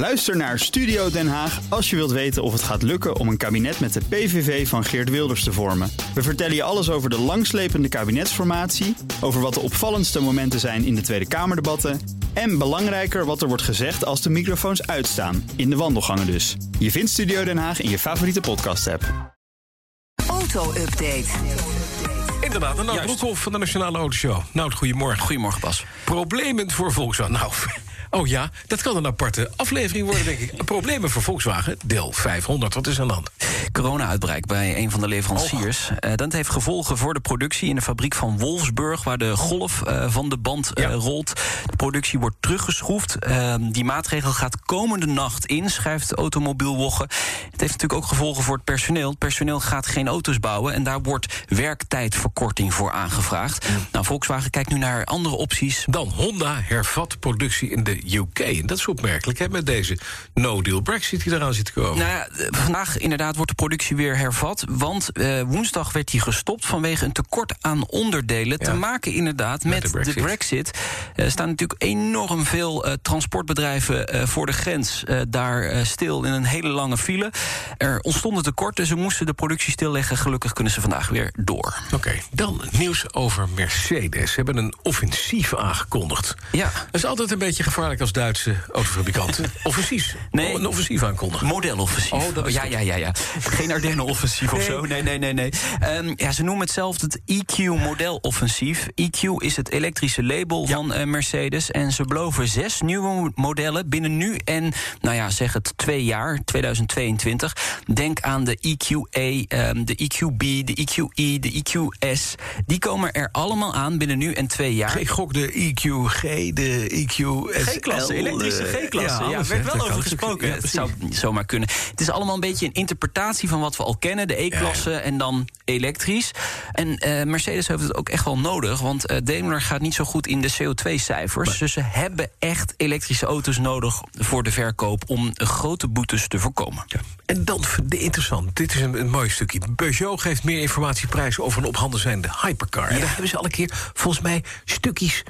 Luister naar Studio Den Haag als je wilt weten of het gaat lukken om een kabinet met de PVV van Geert Wilders te vormen. We vertellen je alles over de langslepende kabinetsformatie, over wat de opvallendste momenten zijn in de Tweede Kamerdebatten en belangrijker wat er wordt gezegd als de microfoons uitstaan, in de wandelgangen dus. Je vindt Studio Den Haag in je favoriete podcast-app. Auto-update. Inderdaad, een Nout Broekhoff van de Nationale Autoshow. Nou, goedemorgen. Goedemorgen, Bas. Problemen voor Volkswagen. Nou, oh ja, dat kan een aparte aflevering worden, denk ik. Problemen voor Volkswagen, deel 500. Wat is de hand? Corona-uitbraak bij een van de leveranciers. Eh, dat heeft gevolgen voor de productie in de fabriek van Wolfsburg... waar de golf eh, van de band eh, Ja. rolt. De productie wordt teruggeschroefd. Eh, die maatregel gaat komende nacht in, schrijft Automobiel Wogge. Het heeft natuurlijk ook gevolgen voor het personeel. Het personeel gaat geen auto's bouwen... en daar wordt werktijdverkorting voor aangevraagd. Nou, Volkswagen kijkt nu naar andere opties. Dan Honda hervat productie in de UK. En dat is opmerkelijk, hè, met deze no-deal Brexit die eraan zit te komen. Nou ja, vandaag inderdaad wordt de productie weer hervat. Want eh, woensdag werd die gestopt vanwege een tekort aan onderdelen. Te maken inderdaad met, de de Brexit. Brexit. Er staan natuurlijk enorm veel eh, transportbedrijven eh, voor de grens eh, daar eh, stil in een hele lange file. Er ontstonden tekorten, ze moesten de productie stilleggen. Gelukkig kunnen ze vandaag weer door. Oké, dan nieuws over Mercedes. Ze hebben een offensief aangekondigd. Ja. Dat is altijd een beetje gevaarlijk als Duitse autofabrikanten. offensief. Nee. Oh, een offensief aankondigen. Modeloffensief. Oh, dat is ja, goed. ja, ja, ja. Geen Ardennen-offensief of zo. Nee, nee, nee, nee. Ehm, ja, ze noemen het zelf het EQ-modeloffensief. EQ is het elektrische label van eh, Mercedes. En ze beloven zes nieuwe modellen binnen nu en, nou ja, zeg het twee jaar, 2022. Denk aan de EQA, ehm, de EQB, de EQE, de EQS. Die komen er allemaal aan binnen nu en twee jaar. Ik gok de EQG, de EQS. G-klasse, elektrische G-klasse. Ja, er werd wel over gesproken. Het zou zomaar kunnen. Het is allemaal een beetje een interpretatie van wat we al kennen. De E-klasse en dan elektrisch. En eh, Mercedes heeft het ook echt wel nodig. Want eh, Daimler gaat niet zo goed in de CO2-cijfers. Dus ze hebben echt elektrische auto's nodig voor de verkoop... om grote boetes te voorkomen. En dan vind ik interessant. Dit is een, een mooi stukje. Peugeot geeft meer informatie prijs over een op handen zijnde hypercar. En daar hebben ze al een keer volgens mij stukjes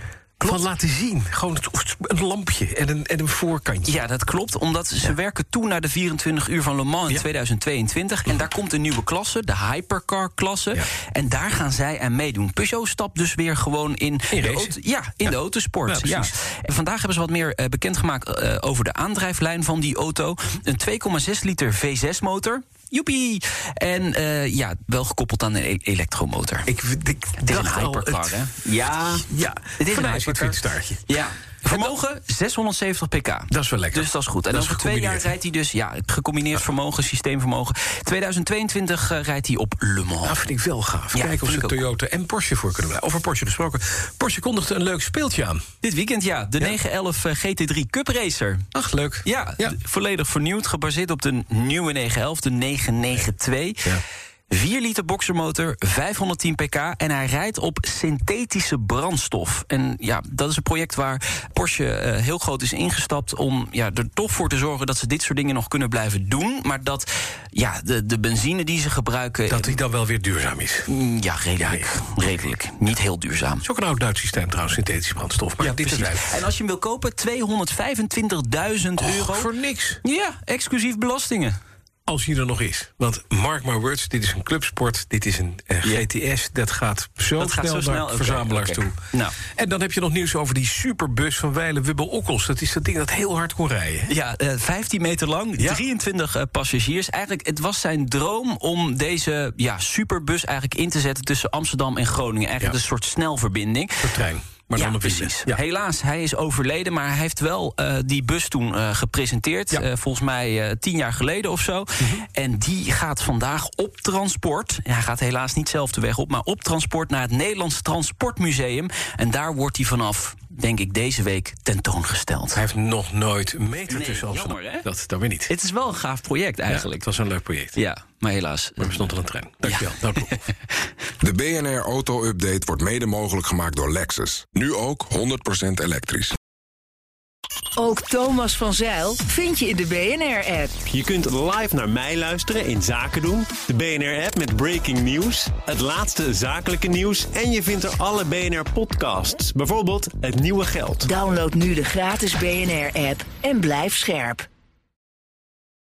van laten zien. Gewoon het- een lampje en een, en een voorkantje. Ja, dat klopt. Omdat ze werken toe naar de 24 uur van Le Mans in Ja. 2022. En daar komt een nieuwe klasse, de Hypercar-klasse. Ja. En daar gaan zij aan meedoen. Peugeot stapt dus weer gewoon in, In de, auto, ja, in de autosport. Ja. En vandaag hebben ze wat meer eh, bekendgemaakt eh, over de aandrijflijn van die auto. Een 2,6 liter V6-motor. Joepie! En eh, ja, wel gekoppeld aan een e- elektromotor. Ik, ik een hypercar, hè? Ja, Ja, het is een hypercar. Ja. Vermogen 670 pk. Dat is wel lekker. Dus dat is goed. En Dat over twee jaar rijdt hij dus, ja, gecombineerd vermogen, systeemvermogen. 2022 eh, rijdt hij op Le Mans. Nou, vind ik wel gaaf. Ja, Kijken of ze. Toyota en Porsche voor kunnen blijven. Over Porsche gesproken. Porsche kondigde een leuk speeltje aan. Dit weekend, ja, de 911 eh, GT3 Cup Racer. Ach, leuk. Ja, volledig vernieuwd, gebaseerd op de nieuwe 911, de 992. Ja. 4 liter boxermotor, 510 pk en hij rijdt op synthetische brandstof. En ja, dat is een project waar Porsche eh, heel groot is ingestapt om ja, er toch voor te zorgen dat ze dit soort dingen nog kunnen blijven doen. Maar dat ja, de, de benzine die ze gebruiken. Dat hij dan wel weer duurzaam is. Mm, Ja, redelijk. Redelijk. Niet heel duurzaam. Het is ook een oud Duits systeem trouwens, synthetische brandstof. Maar Ja, dit precies. is En als je hem wil kopen, 225.000 euro. voor niks. Ja, exclusief belastingen. Als hij er nog is. Want mark my words, dit is een clubsport. Dit is een eh. GTS. Dat gaat zo Dat gaat snel zo snel, naar verzamelaars toe. Nou. En dan heb je nog nieuws over die superbus van Weile Wubbel Okkels. Dat is dat ding dat heel hard kon rijden. hè? Ja, eh, 15 meter lang, Ja. 23 eh, passagiers. Eigenlijk, het was zijn droom om deze ja, superbus eigenlijk in te zetten tussen Amsterdam en Groningen. Eigenlijk Ja. een soort snelverbinding. De trein. Maar dan op precies. Ja. Helaas, hij is overleden, maar hij heeft wel eh, die bus toen eh, gepresenteerd. Ja. Mhm. eh, volgens mij tien jaar geleden of zo. En die gaat vandaag op transport. Ja, hij gaat helaas niet zelf de weg op, maar op transport naar het Nederlands Transportmuseum. En daar wordt hij vanaf, denk ik, deze week tentoongesteld. Hij heeft nog nooit een meter Nee, tussen jammer, hè? Dat, dat weer niet. Het is wel een gaaf project Ja, eigenlijk. het was een leuk project. Ja, maar helaas. Maar er stond al een trein. Dankjewel. De BNR Auto Update wordt mede mogelijk gemaakt door Lexus. Nu ook 100% elektrisch. Ook Thomas van Zeil vind je in de BNR-app. Je kunt live naar mij luisteren in Zaken doen. De BNR-app met breaking news. Het laatste zakelijke nieuws. En je vindt er alle BNR-podcasts. Bijvoorbeeld Het Nieuwe Geld. Download nu de gratis BNR-app en blijf scherp.